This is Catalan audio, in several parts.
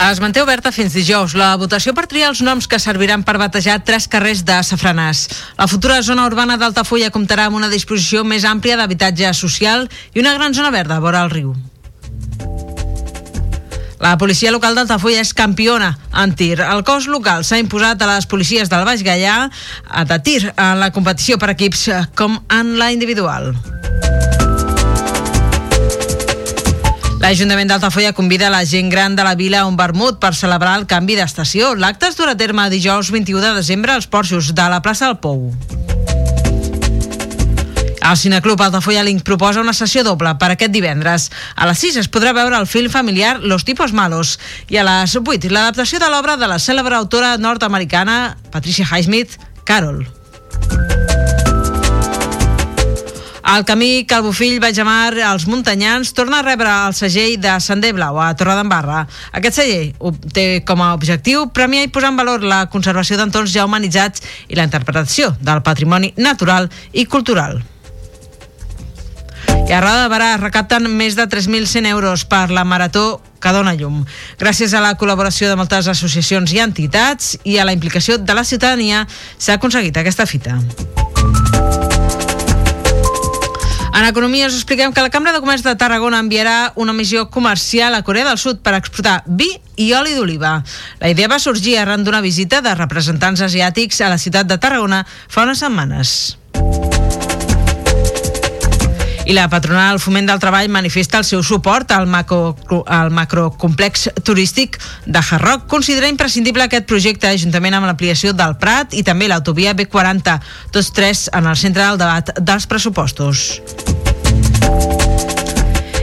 Es manté oberta fins dijous la votació per triar els noms que serviran per batejar tres carrers de Safranàs. La futura zona urbana d'Altafulla comptarà amb una disposició més àmplia d'habitatge social i una gran zona verda vora el riu. La policia local d'Altafulla és campiona en tir. El cos local s'ha imposat a les policies del Baix Gaià de tir en la competició per equips com en la individual. L'Ajuntament d'Altafulla convida la gent gran de la vila a un vermut per celebrar el canvi d'estació. L'acte es durà a terme dijous 21 de desembre als porxos de la plaça del Pou. El Cineclub Altafulla Link proposa una sessió doble per aquest divendres. A les 6 es podrà veure el film familiar Los tipos malos i a les 8 l'adaptació de l'obra de la cèlebre autora nord-americana Patricia Highsmith, Carol. El camí Calbofill Baixamar als Muntanyans torna a rebre el segell de Sender Blau a Torredembarra. Aquest segell té com a objectiu premiar i posar en valor la conservació d'entorns ja humanitzats i la interpretació del patrimoni natural i cultural. I a Roda de Barà recapten més de 3.100 euros per la marató que dona llum. Gràcies a la col·laboració de moltes associacions i entitats i a la implicació de la ciutadania s'ha aconseguit aquesta fita. En economia us expliquem que la Cambra de Comerç de Tarragona enviarà una missió comercial a Corea del Sud per exportar vi i oli d'oliva. La idea va sorgir arran d'una visita de representants asiàtics a la ciutat de Tarragona fa unes setmanes. I la patronal Foment del Treball manifesta el seu suport al, macro, al macrocomplex turístic de Harroc. Considera imprescindible aquest projecte juntament amb l'ampliació del Prat i també l'autovia B40, tots tres en el centre del debat dels pressupostos.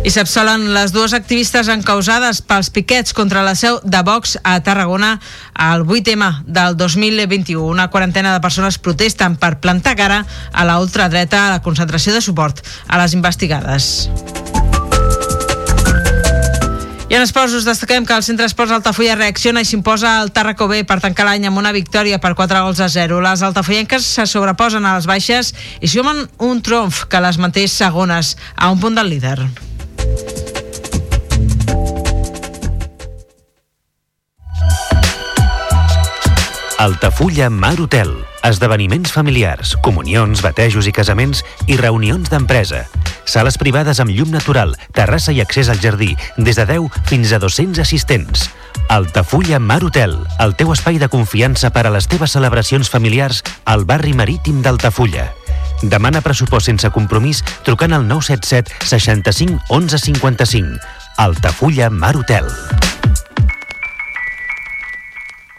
I s'absolen les dues activistes encausades pels piquets contra la seu de Vox a Tarragona al 8M del 2021. Una quarantena de persones protesten per plantar cara a la ultradreta a la concentració de suport a les investigades. I en esports us destaquem que el Centre Esports Altafulla reacciona i s'imposa al Tarraco B per tancar l'any amb una victòria per 4 gols a 0. Les altafollenques se sobreposen a les baixes i sumen un triomf que les manté segones a un punt del líder. Altafulla Mar Hotel. Esdeveniments familiars, comunions, batejos i casaments i reunions d'empresa. Sales privades amb llum natural, terrassa i accés al jardí, des de 10 fins a 200 assistents. Altafulla Mar Hotel, el teu espai de confiança per a les teves celebracions familiars al barri marítim d'Altafulla. Demana pressupost sense compromís trucant al 977 65 11 55. Altafulla Mar Hotel.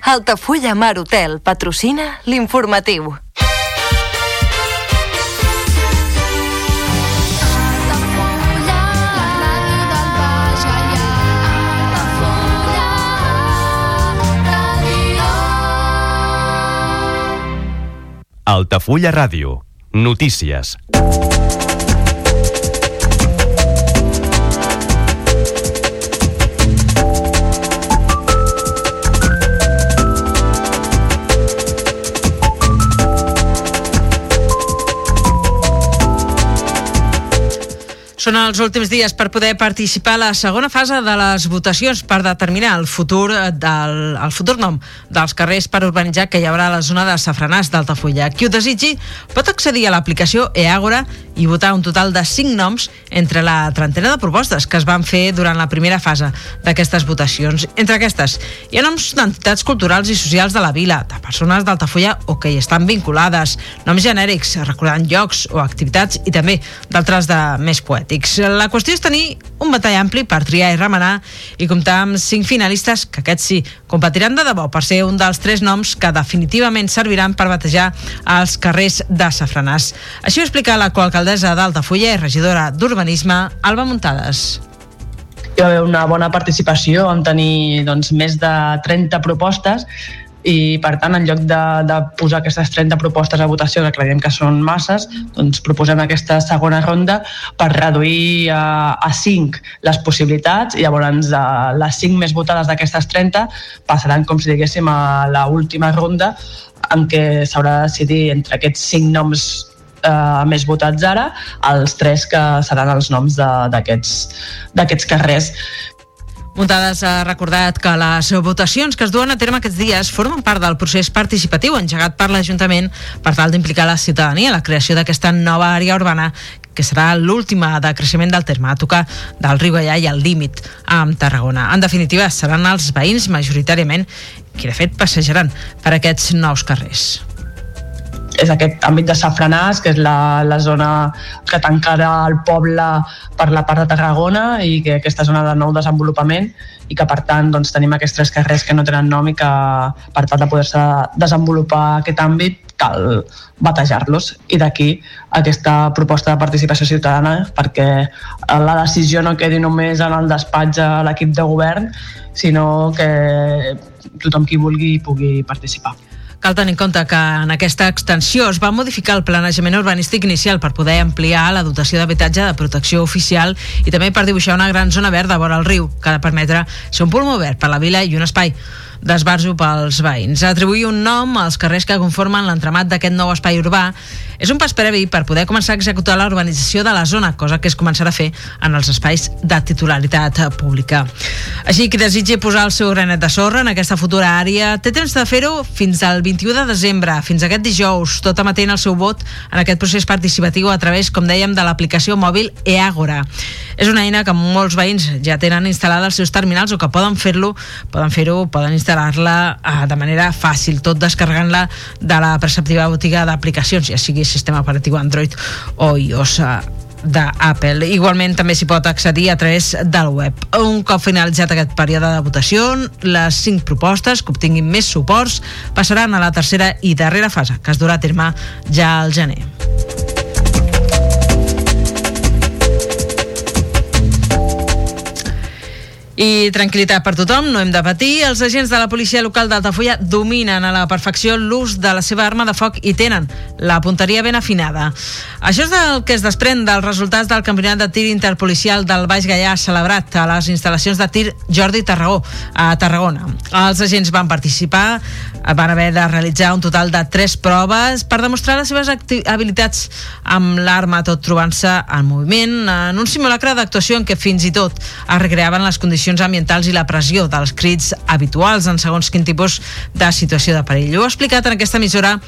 Altafulla Mar Hotel patrocina l'informatiu. Altafulla Ràdio. Noticias. Són els últims dies per poder participar a la segona fase de les votacions per determinar el futur, del, el futur nom dels carrers per urbanitzar que hi haurà a la zona de Safranàs d'Altafulla. Qui ho desitgi pot accedir a l'aplicació eAgora i votar un total de 5 noms entre la trentena de propostes que es van fer durant la primera fase d'aquestes votacions. Entre aquestes, hi ha noms d'entitats culturals i socials de la vila, de persones d'Altafulla o que hi estan vinculades, noms genèrics, recordant llocs o activitats i també d'altres de més poètics polítics. La qüestió és tenir un batall ampli per triar i remenar i comptar amb cinc finalistes que aquests sí competiran de debò per ser un dels tres noms que definitivament serviran per batejar els carrers de Safranàs. Així ho explica la coalcaldessa d'Altafulla i regidora d'Urbanisme, Alba Muntades hi va haver una bona participació, vam tenir doncs, més de 30 propostes i per tant en lloc de, de posar aquestes 30 propostes a votació que creiem que són masses doncs proposem aquesta segona ronda per reduir a, a 5 les possibilitats i llavors de les 5 més votades d'aquestes 30 passaran com si diguéssim a la última ronda en què s'haurà de decidir entre aquests 5 noms eh, més votats ara, els tres que seran els noms d'aquests carrers. Muntades ha recordat que les votacions que es duen a terme aquests dies formen part del procés participatiu engegat per l'Ajuntament per tal d'implicar la ciutadania a la creació d'aquesta nova àrea urbana que serà l'última de creixement del terme, a tocar del riu Gallà i al límit amb Tarragona. En definitiva, seran els veïns majoritàriament qui de fet passejaran per aquests nous carrers és aquest àmbit de Safranàs, que és la, la zona que tancarà el poble per la part de Tarragona i que aquesta zona de nou desenvolupament i que per tant doncs, tenim aquests tres carrers que no tenen nom i que per tal de poder-se desenvolupar aquest àmbit cal batejar-los i d'aquí aquesta proposta de participació ciutadana perquè la decisió no quedi només en el despatx a l'equip de govern sinó que tothom qui vulgui pugui participar. Cal tenir en compte que en aquesta extensió es va modificar el planejament urbanístic inicial per poder ampliar la dotació d'habitatge de protecció oficial i també per dibuixar una gran zona verda vora el riu, que ha de permetre ser un pulmó obert per la vila i un espai d'esbarjo pels veïns. Atribuir un nom als carrers que conformen l'entramat d'aquest nou espai urbà és un pas previ per poder començar a executar la urbanització de la zona, cosa que es començarà a fer en els espais de titularitat pública. Així que desitgi posar el seu granet de sorra en aquesta futura àrea té temps de fer-ho fins al 21 de desembre, fins aquest dijous, tot emetent el seu vot en aquest procés participatiu a través, com dèiem, de l'aplicació mòbil eAgora. És una eina que molts veïns ja tenen instal·lada als seus terminals o que poden fer-lo, poden fer-ho, poden instal·lar instal·lar-la eh, de manera fàcil, tot descarregant-la de la perceptiva botiga d'aplicacions, ja sigui sistema operatiu Android o iOS eh, d'Apple. Igualment també s'hi pot accedir a través del web. Un cop finalitzat aquest període de votació, les cinc propostes que obtinguin més suports passaran a la tercera i darrera fase, que es durà a terme ja al gener. I tranquil·litat per tothom, no hem de patir. Els agents de la policia local d'Altafulla dominen a la perfecció l'ús de la seva arma de foc i tenen la punteria ben afinada. Això és el que es desprèn dels resultats del campionat de tir interpolicial del Baix Gallà celebrat a les instal·lacions de tir Jordi Tarragó, a Tarragona. Els agents van participar, van haver de realitzar un total de tres proves per demostrar les seves habilitats amb l'arma tot trobant-se en moviment en un simulacre d'actuació en què fins i tot es recreaven les condicions ambientals i la pressió dels crits habituals en segons quin tipus de situació de perill. Ho ha explicat en aquesta emissora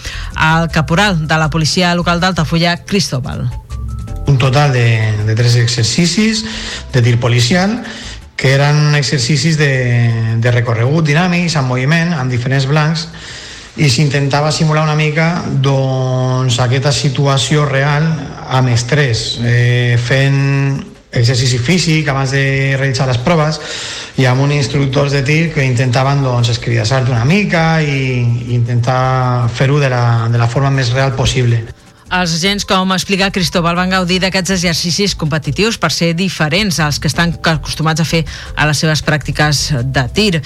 el caporal de la policia local d'Altafulla, Cristóbal. Un total de, de tres exercicis de tir policial que eren exercicis de, de recorregut dinàmics, en moviment, amb diferents blancs, i s'intentava simular una mica doncs, aquesta situació real amb estrès, eh, fent exercici físic abans de realitzar les proves i amb un instructors de tir que intentaven doncs, escridassar-te una mica i, i intentar fer-ho de, la, de la forma més real possible. Els agents, com explica Cristóbal, van gaudir d'aquests exercicis competitius per ser diferents als que estan acostumats a fer a les seves pràctiques de tir.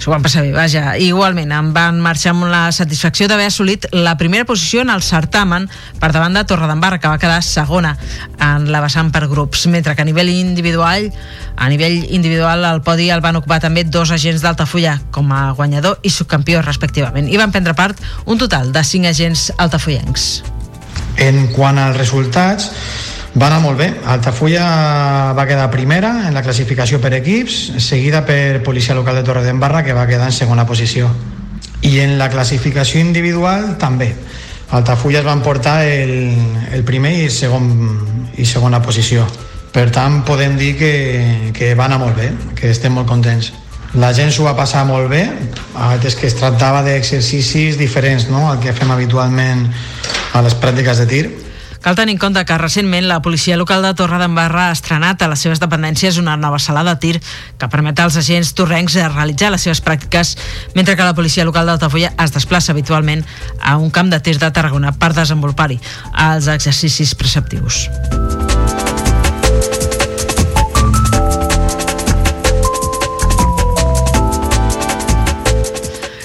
S'ho van passar bé, vaja. Igualment, em van marxar amb la satisfacció d'haver assolit la primera posició en el certamen per davant de Torredembarra, que va quedar segona en la vessant per grups, mentre que a nivell individual a nivell individual el podi el van ocupar també dos agents d'Altafulla com a guanyador i subcampió respectivament i van prendre part un total de cinc agents altafollencs. En quant als resultats, va anar molt bé. Altafulla va quedar primera en la classificació per equips, seguida per Policia Local de Torredembarra, que va quedar en segona posició. I en la classificació individual també. Altafulla es van portar el, el primer i, segon, i segona posició. Per tant, podem dir que, que va anar molt bé, que estem molt contents. La gent s'ho va passar molt bé, és que es tractava d'exercicis diferents no? al que fem habitualment a les pràctiques de tir Cal tenir en compte que recentment la policia local de Torre d'Embarra ha estrenat a les seves dependències una nova sala de tir que permet als agents torrencs realitzar les seves pràctiques mentre que la policia local d'Altafulla es desplaça habitualment a un camp de tir de Tarragona per desenvolupar-hi els exercicis preceptius.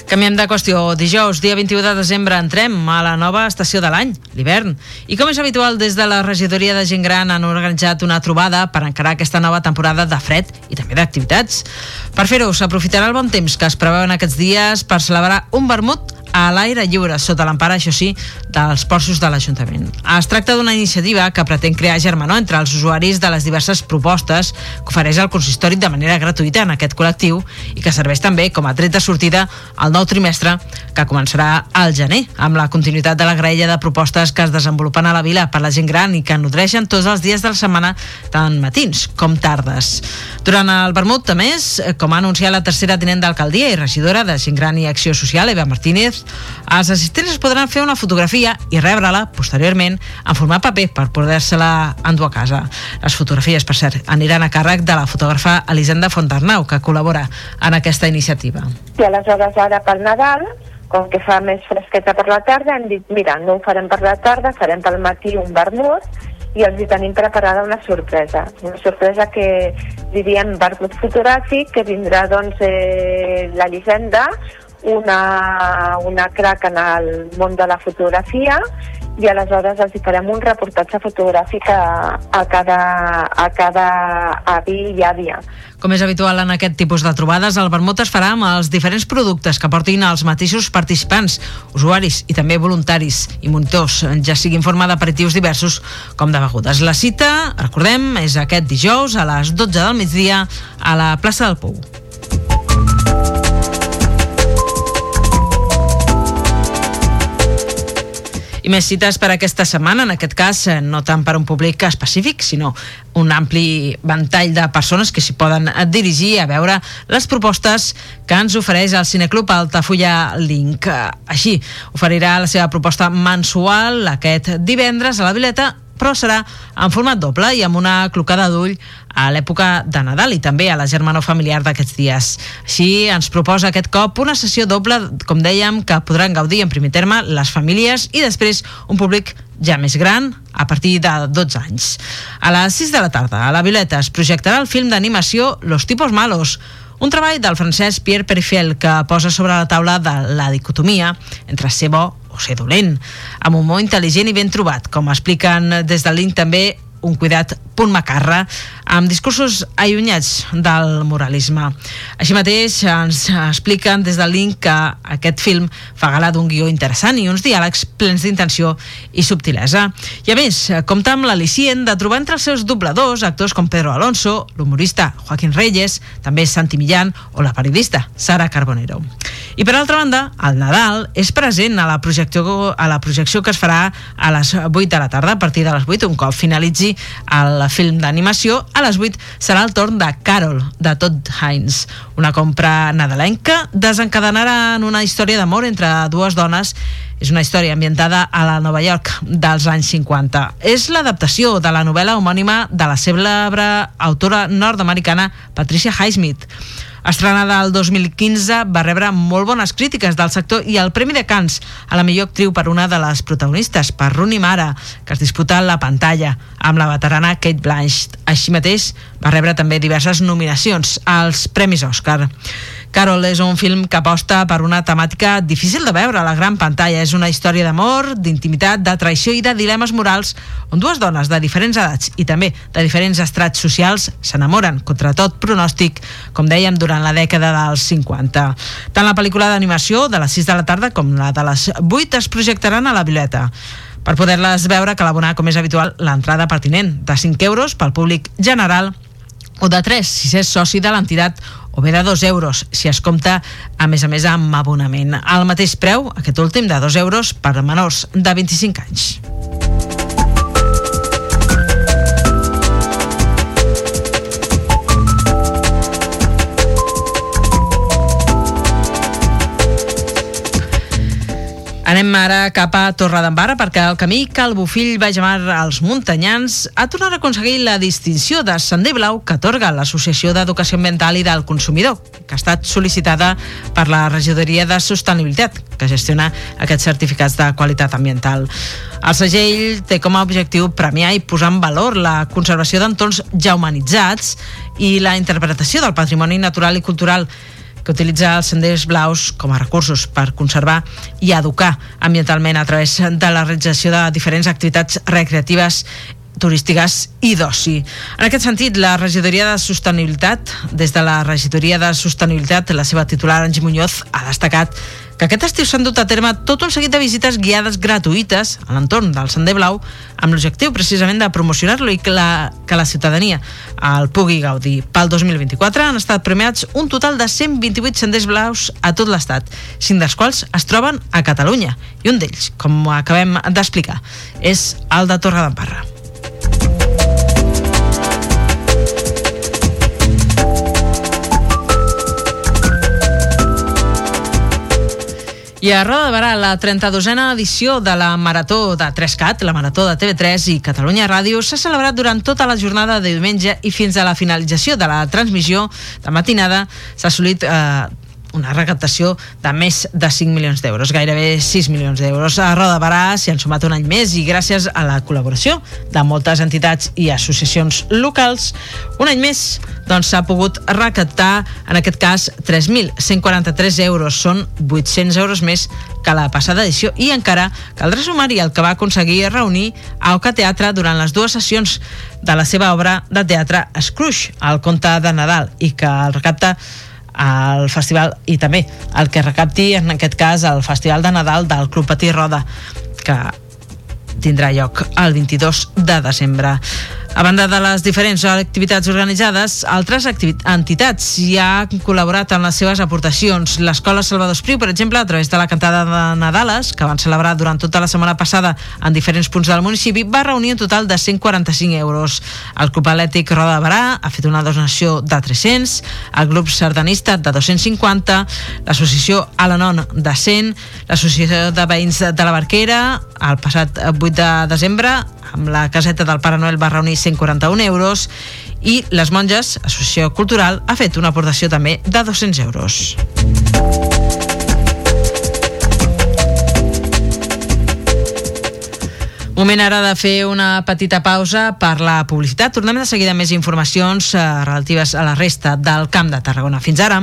Canviem de qüestió. Dijous, dia 21 de desembre, entrem a la nova estació de l'any, l'hivern. I com és habitual, des de la regidoria de gent gran han organitzat una trobada per encarar aquesta nova temporada de fred i també d'activitats. Per fer-ho, s'aprofitarà el bon temps que es preveu en aquests dies per celebrar un vermut a l'aire lliure, sota l'empara, això sí, dels porços de l'Ajuntament. Es tracta d'una iniciativa que pretén crear germanor entre els usuaris de les diverses propostes que ofereix el consistori de manera gratuïta en aquest col·lectiu i que serveix també com a tret de sortida al nou trimestre que començarà al gener, amb la continuïtat de la graella de propostes que es desenvolupen a la vila per la gent gran i que nodreixen tots els dies de la setmana, tant matins com tardes. Durant el vermut, més, com ha anunciat la tercera tinent d'alcaldia i regidora de Gent Gran i Acció Social, Eva Martínez, els assistents es podran fer una fotografia i rebre-la posteriorment en format paper per poder-se-la endur a casa. Les fotografies, per cert, aniran a càrrec de la fotògrafa Elisenda Fontarnau, que col·labora en aquesta iniciativa. I aleshores ara per Nadal com que fa més fresqueta per la tarda, hem dit, mira, no ho farem per la tarda, farem pel matí un vermut i els hi tenim preparada una sorpresa. Una sorpresa que diríem vermut fotogràfic, que vindrà doncs eh, la llegenda, una, una crac en el món de la fotografia i aleshores els farem un reportatge fotogràfic a, a, cada, a cada avi i àvia. Com és habitual en aquest tipus de trobades, el vermut es farà amb els diferents productes que portin els mateixos participants, usuaris i també voluntaris i monitors, ja sigui en forma d'aperitius diversos com de begudes. La cita, recordem, és aquest dijous a les 12 del migdia a la plaça del Pou. I més cites per aquesta setmana, en aquest cas eh, no tant per un públic específic, sinó un ampli ventall de persones que s'hi poden dirigir a veure les propostes que ens ofereix el Cineclub Altafulla Link. Així, oferirà la seva proposta mensual aquest divendres a la Vileta però serà en format doble i amb una clocada d'ull a l'època de Nadal i també a la germana familiar d'aquests dies. Així ens proposa aquest cop una sessió doble, com dèiem, que podran gaudir en primer terme les famílies i després un públic ja més gran, a partir de 12 anys. A les 6 de la tarda, a la Violeta, es projectarà el film d'animació Los tipos malos, un treball del francès Pierre Perifel que posa sobre la taula de la dicotomia entre ser bo o ser dolent, amb humor intel·ligent i ben trobat, com expliquen des del link també un cuidat punt macarra, amb discursos allunyats del moralisme. Així mateix ens expliquen des del link que aquest film fa gala d'un guió interessant i uns diàlegs plens d'intenció i subtilesa. I a més, compta amb l'al·licient de trobar entre els seus dobladors actors com Pedro Alonso, l'humorista Joaquín Reyes, també Santi Millán o la periodista Sara Carbonero. I per altra banda, el Nadal és present a la projecció, a la projecció que es farà a les 8 de la tarda, a partir de les 8, un cop finalitzi el film d'animació, a les 8 serà el torn de Carol, de Todd Hines. Una compra nadalenca desencadenarà en una història d'amor entre dues dones és una història ambientada a la Nova York dels anys 50. És l'adaptació de la novel·la homònima de la cèlebre autora nord-americana Patricia Highsmith. Estrenada el 2015, va rebre molt bones crítiques del sector i el Premi de Cans a la millor actriu per una de les protagonistes, per Rooney Mara, que es disputa la pantalla amb la veterana Kate Blanchett. Així mateix, va rebre també diverses nominacions als Premis Òscar. Carol és un film que aposta per una temàtica difícil de veure a la gran pantalla. És una història d'amor, d'intimitat, de traïció i de dilemes morals on dues dones de diferents edats i també de diferents estrats socials s'enamoren contra tot pronòstic, com dèiem, durant la dècada dels 50. Tant la pel·lícula d'animació de les 6 de la tarda com la de les 8 es projectaran a la Violeta. Per poder-les veure cal abonar, com és habitual, l'entrada pertinent de 5 euros pel públic general o de 3 si és soci de l'entitat o bé de 2 euros si es compta a més a més amb abonament. Al mateix preu, aquest últim de 2 euros per menors de 25 anys. Anem ara cap a Torredembarra perquè el camí Calbofill va llamar als muntanyans ha tornat a aconseguir la distinció de Sender Blau que atorga l'Associació d'Educació Ambiental i del Consumidor, que ha estat sol·licitada per la Regidoria de Sostenibilitat, que gestiona aquests certificats de qualitat ambiental. El segell té com a objectiu premiar i posar en valor la conservació d'entorns ja humanitzats i la interpretació del patrimoni natural i cultural que utilitza els senders blaus com a recursos per conservar i educar ambientalment a través de la realització de diferents activitats recreatives turístiques i d'oci. En aquest sentit, la regidoria de sostenibilitat, des de la regidoria de sostenibilitat, la seva titular, Angie Muñoz, ha destacat que aquest estiu s'han dut a terme tot un seguit de visites guiades gratuïtes a l'entorn del Sender Blau amb l'objectiu precisament de promocionar-lo i que la, que la ciutadania el pugui gaudir. Pel 2024 han estat premiats un total de 128 senders blaus a tot l'estat, cinc dels quals es troben a Catalunya i un d'ells, com acabem d'explicar, és el de Torre d'Emparra. I a Roda de Barà, la 32a edició de la Marató de 3CAT, la Marató de TV3 i Catalunya Ràdio, s'ha celebrat durant tota la jornada de diumenge i fins a la finalització de la transmissió de matinada s'ha assolit eh, una recaptació de més de 5 milions d'euros, gairebé 6 milions d'euros. A Roda Barà s'hi han sumat un any més i gràcies a la col·laboració de moltes entitats i associacions locals, un any més doncs s'ha pogut recaptar, en aquest cas, 3.143 euros. Són 800 euros més que la passada edició i encara caldrà sumar-hi el que va aconseguir reunir a Oca Teatre durant les dues sessions de la seva obra de teatre Scrooge, el conte de Nadal, i que el recapta al festival i també el que recapti en aquest cas el Festival de Nadal del Club Patí Roda que tindrà lloc el 22 de desembre. A banda de les diferents activitats organitzades, altres entitats hi han col·laborat amb les seves aportacions. L'Escola Salvador Espriu, per exemple, a través de la cantada de Nadales, que van celebrar durant tota la setmana passada en diferents punts del municipi, va reunir un total de 145 euros. El Club Atlètic Roda de Barà ha fet una donació de 300, el Club Sardanista de 250, l'Associació Alanon de 100, l'Associació de Veïns de la Barquera, el passat 8 de desembre amb la caseta del Pare Noel va reunir 141 euros i les monges, Associació Cultural, ha fet una aportació també de 200 euros. Moment ara de fer una petita pausa per la publicitat. Tornem de seguida més informacions eh, relatives a la resta del Camp de Tarragona. Fins ara.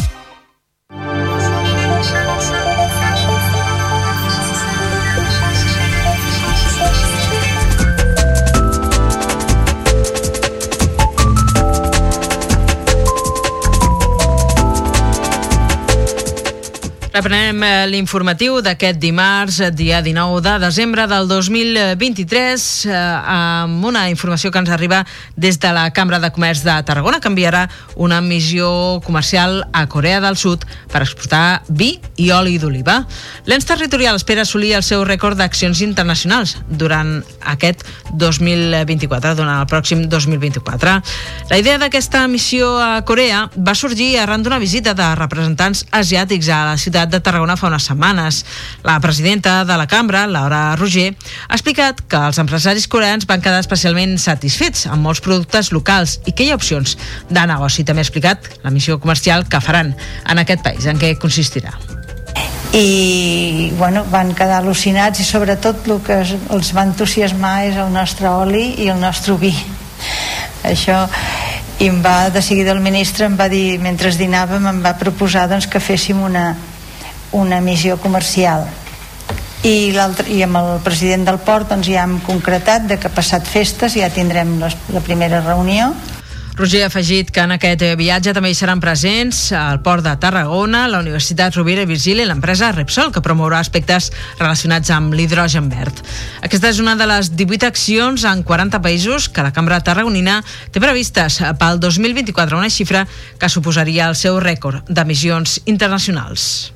Reprenem eh, l'informatiu d'aquest dimarts, eh, dia 19 de desembre del 2023, eh, amb una informació que ens arriba des de la Cambra de Comerç de Tarragona, que enviarà una missió comercial a Corea del Sud per exportar vi i oli d'oliva. L'ens territorial espera assolir el seu rècord d'accions internacionals durant aquest 2024, durant el pròxim 2024. La idea d'aquesta missió a Corea va sorgir arran d'una visita de representants asiàtics a la ciutat de Tarragona fa unes setmanes. La presidenta de la cambra, Laura Roger, ha explicat que els empresaris coreans van quedar especialment satisfets amb molts productes locals i que hi ha opcions de negoci. També ha explicat la missió comercial que faran en aquest país, en què consistirà i bueno, van quedar al·lucinats i sobretot el que els va entusiasmar és el nostre oli i el nostre vi això i em va, de seguida el ministre em va dir, mentre dinàvem em va proposar doncs, que féssim una, una missió comercial i, i amb el president del port doncs, ja hem concretat de que passat festes ja tindrem les, la primera reunió Roger ha afegit que en aquest viatge també hi seran presents el Port de Tarragona, la Universitat Rovira i Virgili i l'empresa Repsol, que promourà aspectes relacionats amb l'hidrogen verd. Aquesta és una de les 18 accions en 40 països que la Cambra Tarragonina té previstes pel 2024, una xifra que suposaria el seu rècord d'emissions internacionals.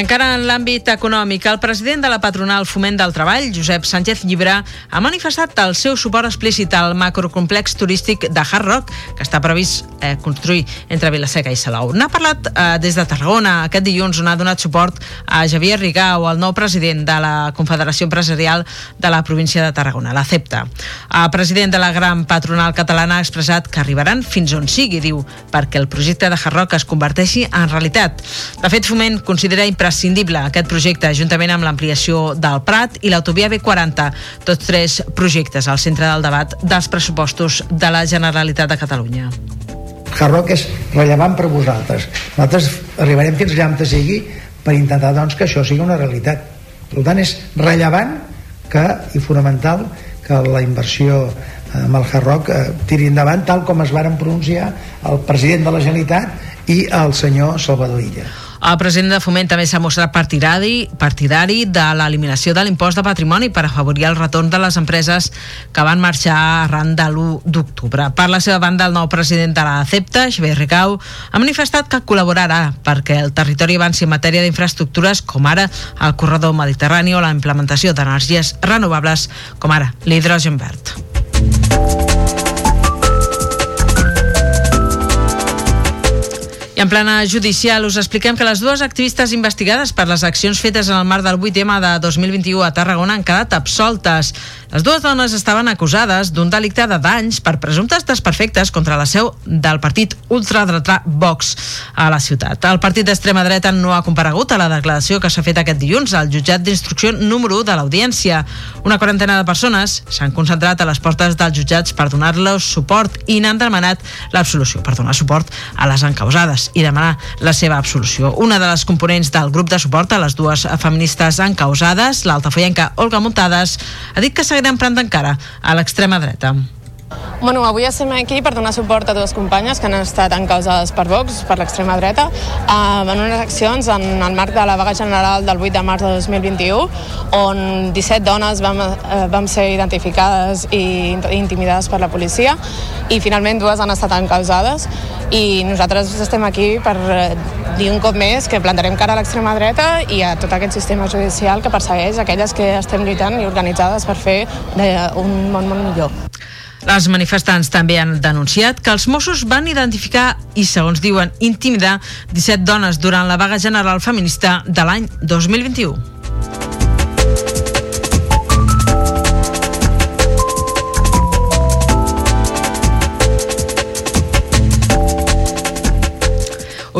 encara en l'àmbit econòmic, el president de la patronal Foment del Treball, Josep Sánchez Llibre, ha manifestat el seu suport explícit al macrocomplex turístic de Hard Rock, que està previst eh, construir entre Vilaseca i Salou. N'ha parlat eh, des de Tarragona aquest dilluns on ha donat suport a Javier Rigau, el nou president de la Confederació Empresarial de la província de Tarragona, la CEPTA. El president de la gran patronal catalana ha expressat que arribaran fins on sigui, diu, perquè el projecte de Hard Rock es converteixi en realitat. De fet, Foment considera imprescindible aquest projecte, juntament amb l'ampliació del Prat i l'autovia B40, tots tres projectes al centre del debat dels pressupostos de la Generalitat de Catalunya. Hard és rellevant per vosaltres. Nosaltres arribarem fins allà on sigui per intentar doncs, que això sigui una realitat. Per tant, és rellevant que, i fonamental que la inversió amb el Hard Rock eh, tiri endavant tal com es varen pronunciar el president de la Generalitat i el senyor Salvador Illa. El president de Foment també s'ha mostrat partidari, partidari de l'eliminació de l'impost de patrimoni per afavorir el retorn de les empreses que van marxar arran de l'1 d'octubre. Per la seva banda, el nou president de la CEPTA, Xavier Ricau, ha manifestat que col·laborarà perquè el territori avanci en matèria d'infraestructures com ara el corredor mediterrani o la implementació d'energies renovables com ara l'hidrogen verd. En plana judicial us expliquem que les dues activistes investigades per les accions fetes en el marc del 8M de 2021 a Tarragona han quedat absoltes. Les dues dones estaven acusades d'un delicte de danys per presumptes desperfectes contra la seu del partit ultradretà Vox a la ciutat. El partit d'extrema dreta no ha comparegut a la declaració que s'ha fet aquest dilluns al jutjat d'instrucció número 1 de l'audiència. Una quarantena de persones s'han concentrat a les portes dels jutjats per donar-los suport i n'han demanat l'absolució, per donar suport a les encausades i demanar la seva absolució. Una de les components del grup de suport a les dues feministes encausades, l'altafoyenca Olga Montades, ha dit que seguirà emprant encara a l'extrema dreta. Bueno, avui estem aquí per donar suport a dues companyes que han estat encausades per Vox, per l'extrema dreta, eh, en unes accions en el marc de la vaga general del 8 de març de 2021, on 17 dones vam, eh, vam ser identificades i intimidades per la policia i finalment dues han estat encausades i nosaltres estem aquí per eh, dir un cop més que plantarem cara a l'extrema dreta i a tot aquest sistema judicial que persegueix aquelles que estem lluitant i organitzades per fer un món molt millor. Els manifestants també han denunciat que els Mossos van identificar i, segons diuen, intimidar 17 dones durant la vaga general feminista de l'any 2021.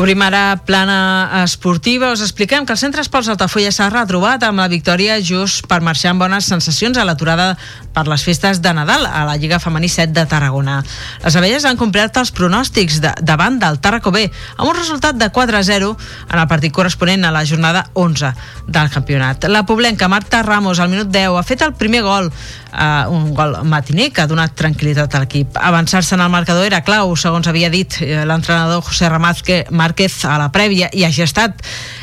Obrim ara plana esportiva. Us expliquem que el Centre Esports Altafulla s'ha retrobat amb la victòria just per marxar amb bones sensacions a l'aturada per les festes de Nadal a la Lliga Femení 7 de Tarragona. Les abelles han complert els pronòstics de, davant del Tarraco B amb un resultat de 4-0 en el partit corresponent a la jornada 11 del campionat. La poblenca Marta Ramos al minut 10 ha fet el primer gol uh, un gol matiner que ha donat tranquil·litat a l'equip. Avançar-se en el marcador era clau, segons havia dit eh, l'entrenador José Ramazque Márquez a la prèvia, i ha estat.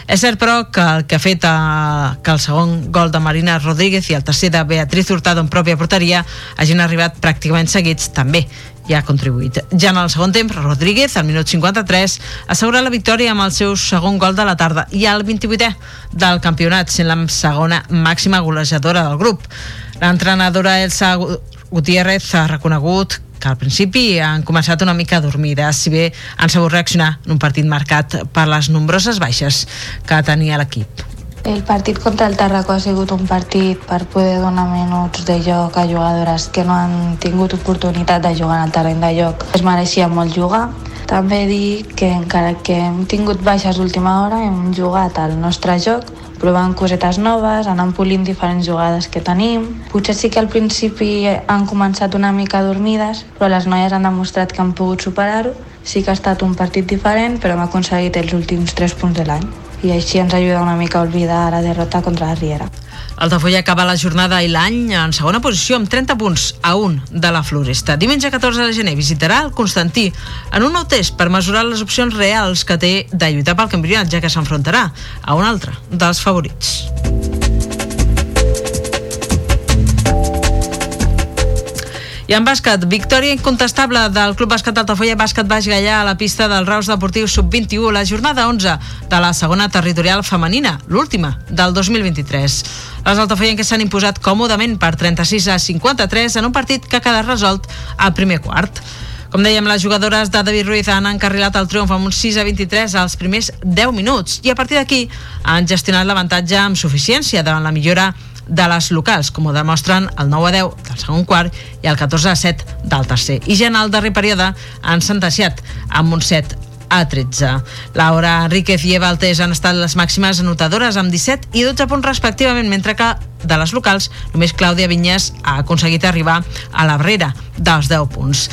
És cert, però, que el que ha fet uh, que el segon gol de Marina Rodríguez i el tercer de Beatriz Hurtado en pròpia porteria hagin arribat pràcticament seguits també hi ha contribuït. Ja en el segon temps, Rodríguez, al minut 53, assegura la victòria amb el seu segon gol de la tarda i al 28è del campionat, sent la segona màxima golejadora del grup. L'entrenadora Elsa Gutiérrez ha reconegut que al principi han començat una mica dormides, si bé han sabut reaccionar en un partit marcat per les nombroses baixes que tenia l'equip. El partit contra el Tarraco ha sigut un partit per poder donar minuts de joc a jugadores que no han tingut oportunitat de jugar el terreny de joc. Es mereixia molt jugar. També dir que encara que hem tingut baixes d'última hora hem jugat al nostre joc provant cosetes noves, anant polint diferents jugades que tenim. Potser sí que al principi han començat una mica dormides, però les noies han demostrat que han pogut superar-ho. Sí que ha estat un partit diferent, però hem aconseguit els últims 3 punts de l'any. I així ens ajuda una mica a oblidar la derrota contra la Riera. Altafulla acaba la jornada i l'any en segona posició amb 30 punts a 1 de la Floresta. Diumenge 14 de gener visitarà el Constantí en un nou test per mesurar les opcions reals que té de lluitar pel campionat, ja que s'enfrontarà a un altre dels favorits. I en bàsquet, victòria incontestable del Club Bàsquet Altafulla Bàsquet Baix Gallà a la pista del Raus Deportiu Sub-21, la jornada 11 de la segona territorial femenina, l'última del 2023. Les altafollenques s'han imposat còmodament per 36 a 53 en un partit que ha quedat resolt al primer quart. Com dèiem, les jugadores de David Ruiz han encarrilat el triomf amb un 6 a 23 als primers 10 minuts i a partir d'aquí han gestionat l'avantatge amb suficiència davant la millora de les locals, com ho demostren el 9 a 10 del segon quart i el 14 a 7 del tercer. I ja en el darrer període han sentenciat amb un 7 a 13. Laura Enríquez i Eva Altés han estat les màximes anotadores amb 17 i 12 punts respectivament, mentre que de les locals només Clàudia Vinyes ha aconseguit arribar a la barrera dels 10 punts.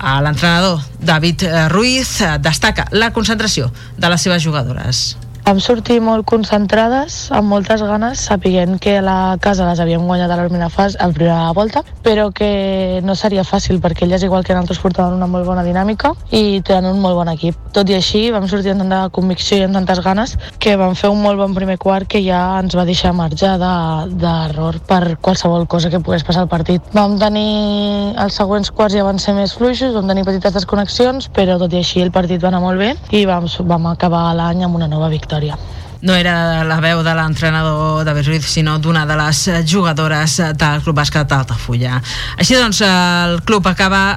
L'entrenador David Ruiz destaca la concentració de les seves jugadores. Vam sortir molt concentrades, amb moltes ganes, sapiguent que a la casa les havíem guanyat a la primera fase, a primera volta, però que no seria fàcil perquè elles, igual que nosaltres, portaven una molt bona dinàmica i tenen un molt bon equip. Tot i així, vam sortir amb tanta convicció i amb tantes ganes que vam fer un molt bon primer quart que ja ens va deixar marge d'error de, per qualsevol cosa que pogués passar al partit. Vam tenir els següents quarts ja van ser més fluixos, vam tenir petites desconnexions, però tot i així el partit va anar molt bé i vam, vam acabar l'any amb una nova victòria victòria no era la veu de l'entrenador de Ruiz, sinó d'una de les jugadores del Club Bàsquet d'Altafulla. Així doncs, el club acaba,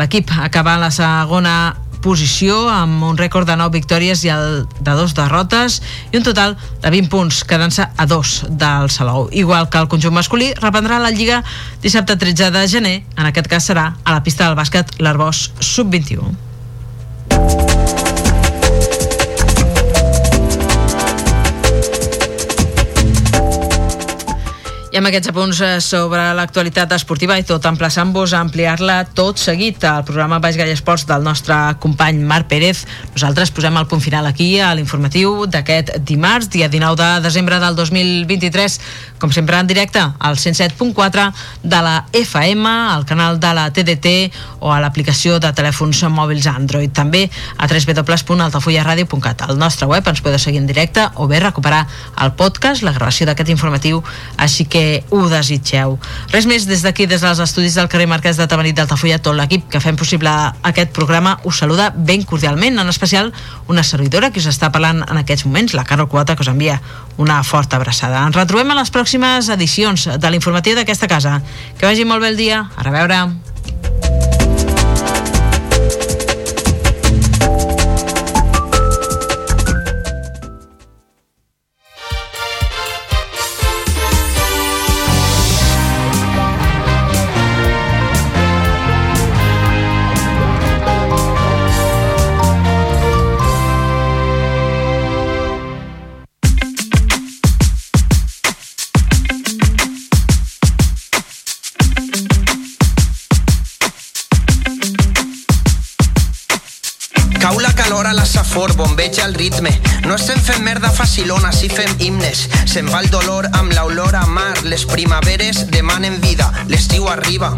l'equip acaba la segona posició amb un rècord de 9 victòries i el de dos derrotes i un total de 20 punts, quedant-se a dos del Salou. Igual que el conjunt masculí, reprendrà la Lliga dissabte 13 de gener, en aquest cas serà a la pista del bàsquet l'Arbós Sub-21. I amb aquests apunts eh, sobre l'actualitat esportiva i tot emplaçant-vos a ampliar-la tot seguit al programa Baix Gall Esports del nostre company Marc Pérez. Nosaltres posem el punt final aquí a l'informatiu d'aquest dimarts, dia 19 de desembre del 2023, com sempre en directe al 107.4 de la FM, al canal de la TDT o a l'aplicació de telèfons mòbils Android. També a www.altafullaradio.cat. Al nostre web ens podeu seguir en directe o bé recuperar el podcast, la gravació d'aquest informatiu, així que ho desitgeu. Res més des d'aquí, des dels estudis del carrer Marquès de Tamanit d'Altafulla, tot l'equip que fem possible aquest programa us saluda ben cordialment, en especial una servidora que us està parlant en aquests moments, la Carol Quota, que us envia una forta abraçada. Ens retrobem a les pròximes edicions de l'informatiu d'aquesta casa. Que vagi molt bé el dia. A reveure. Bombeja el ritme. No estem fent merda facilona, si fem himnes. Se'n va el dolor amb l'olor a mar. Les primaveres demanen vida, l'estiu arriba.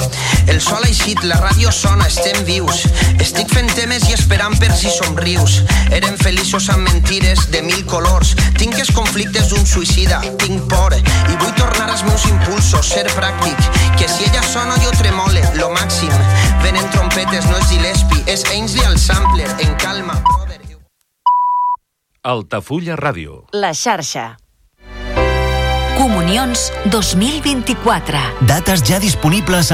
El sol ha eixit, la ràdio sona, estem vius. Estic fent temes i esperant per si somrius. Eren feliços amb mentires de mil colors. Tinc els conflictes d'un suïcida, tinc por. I vull tornar als meus impulsos, ser pràctic. Que si ella sona jo tremole, lo màxim. Venen trompetes, no és Gillespie, és Ainsley al sampler, en calma. Altafulla Ràdio. La xarxa. Comunions 2024. Dates ja disponibles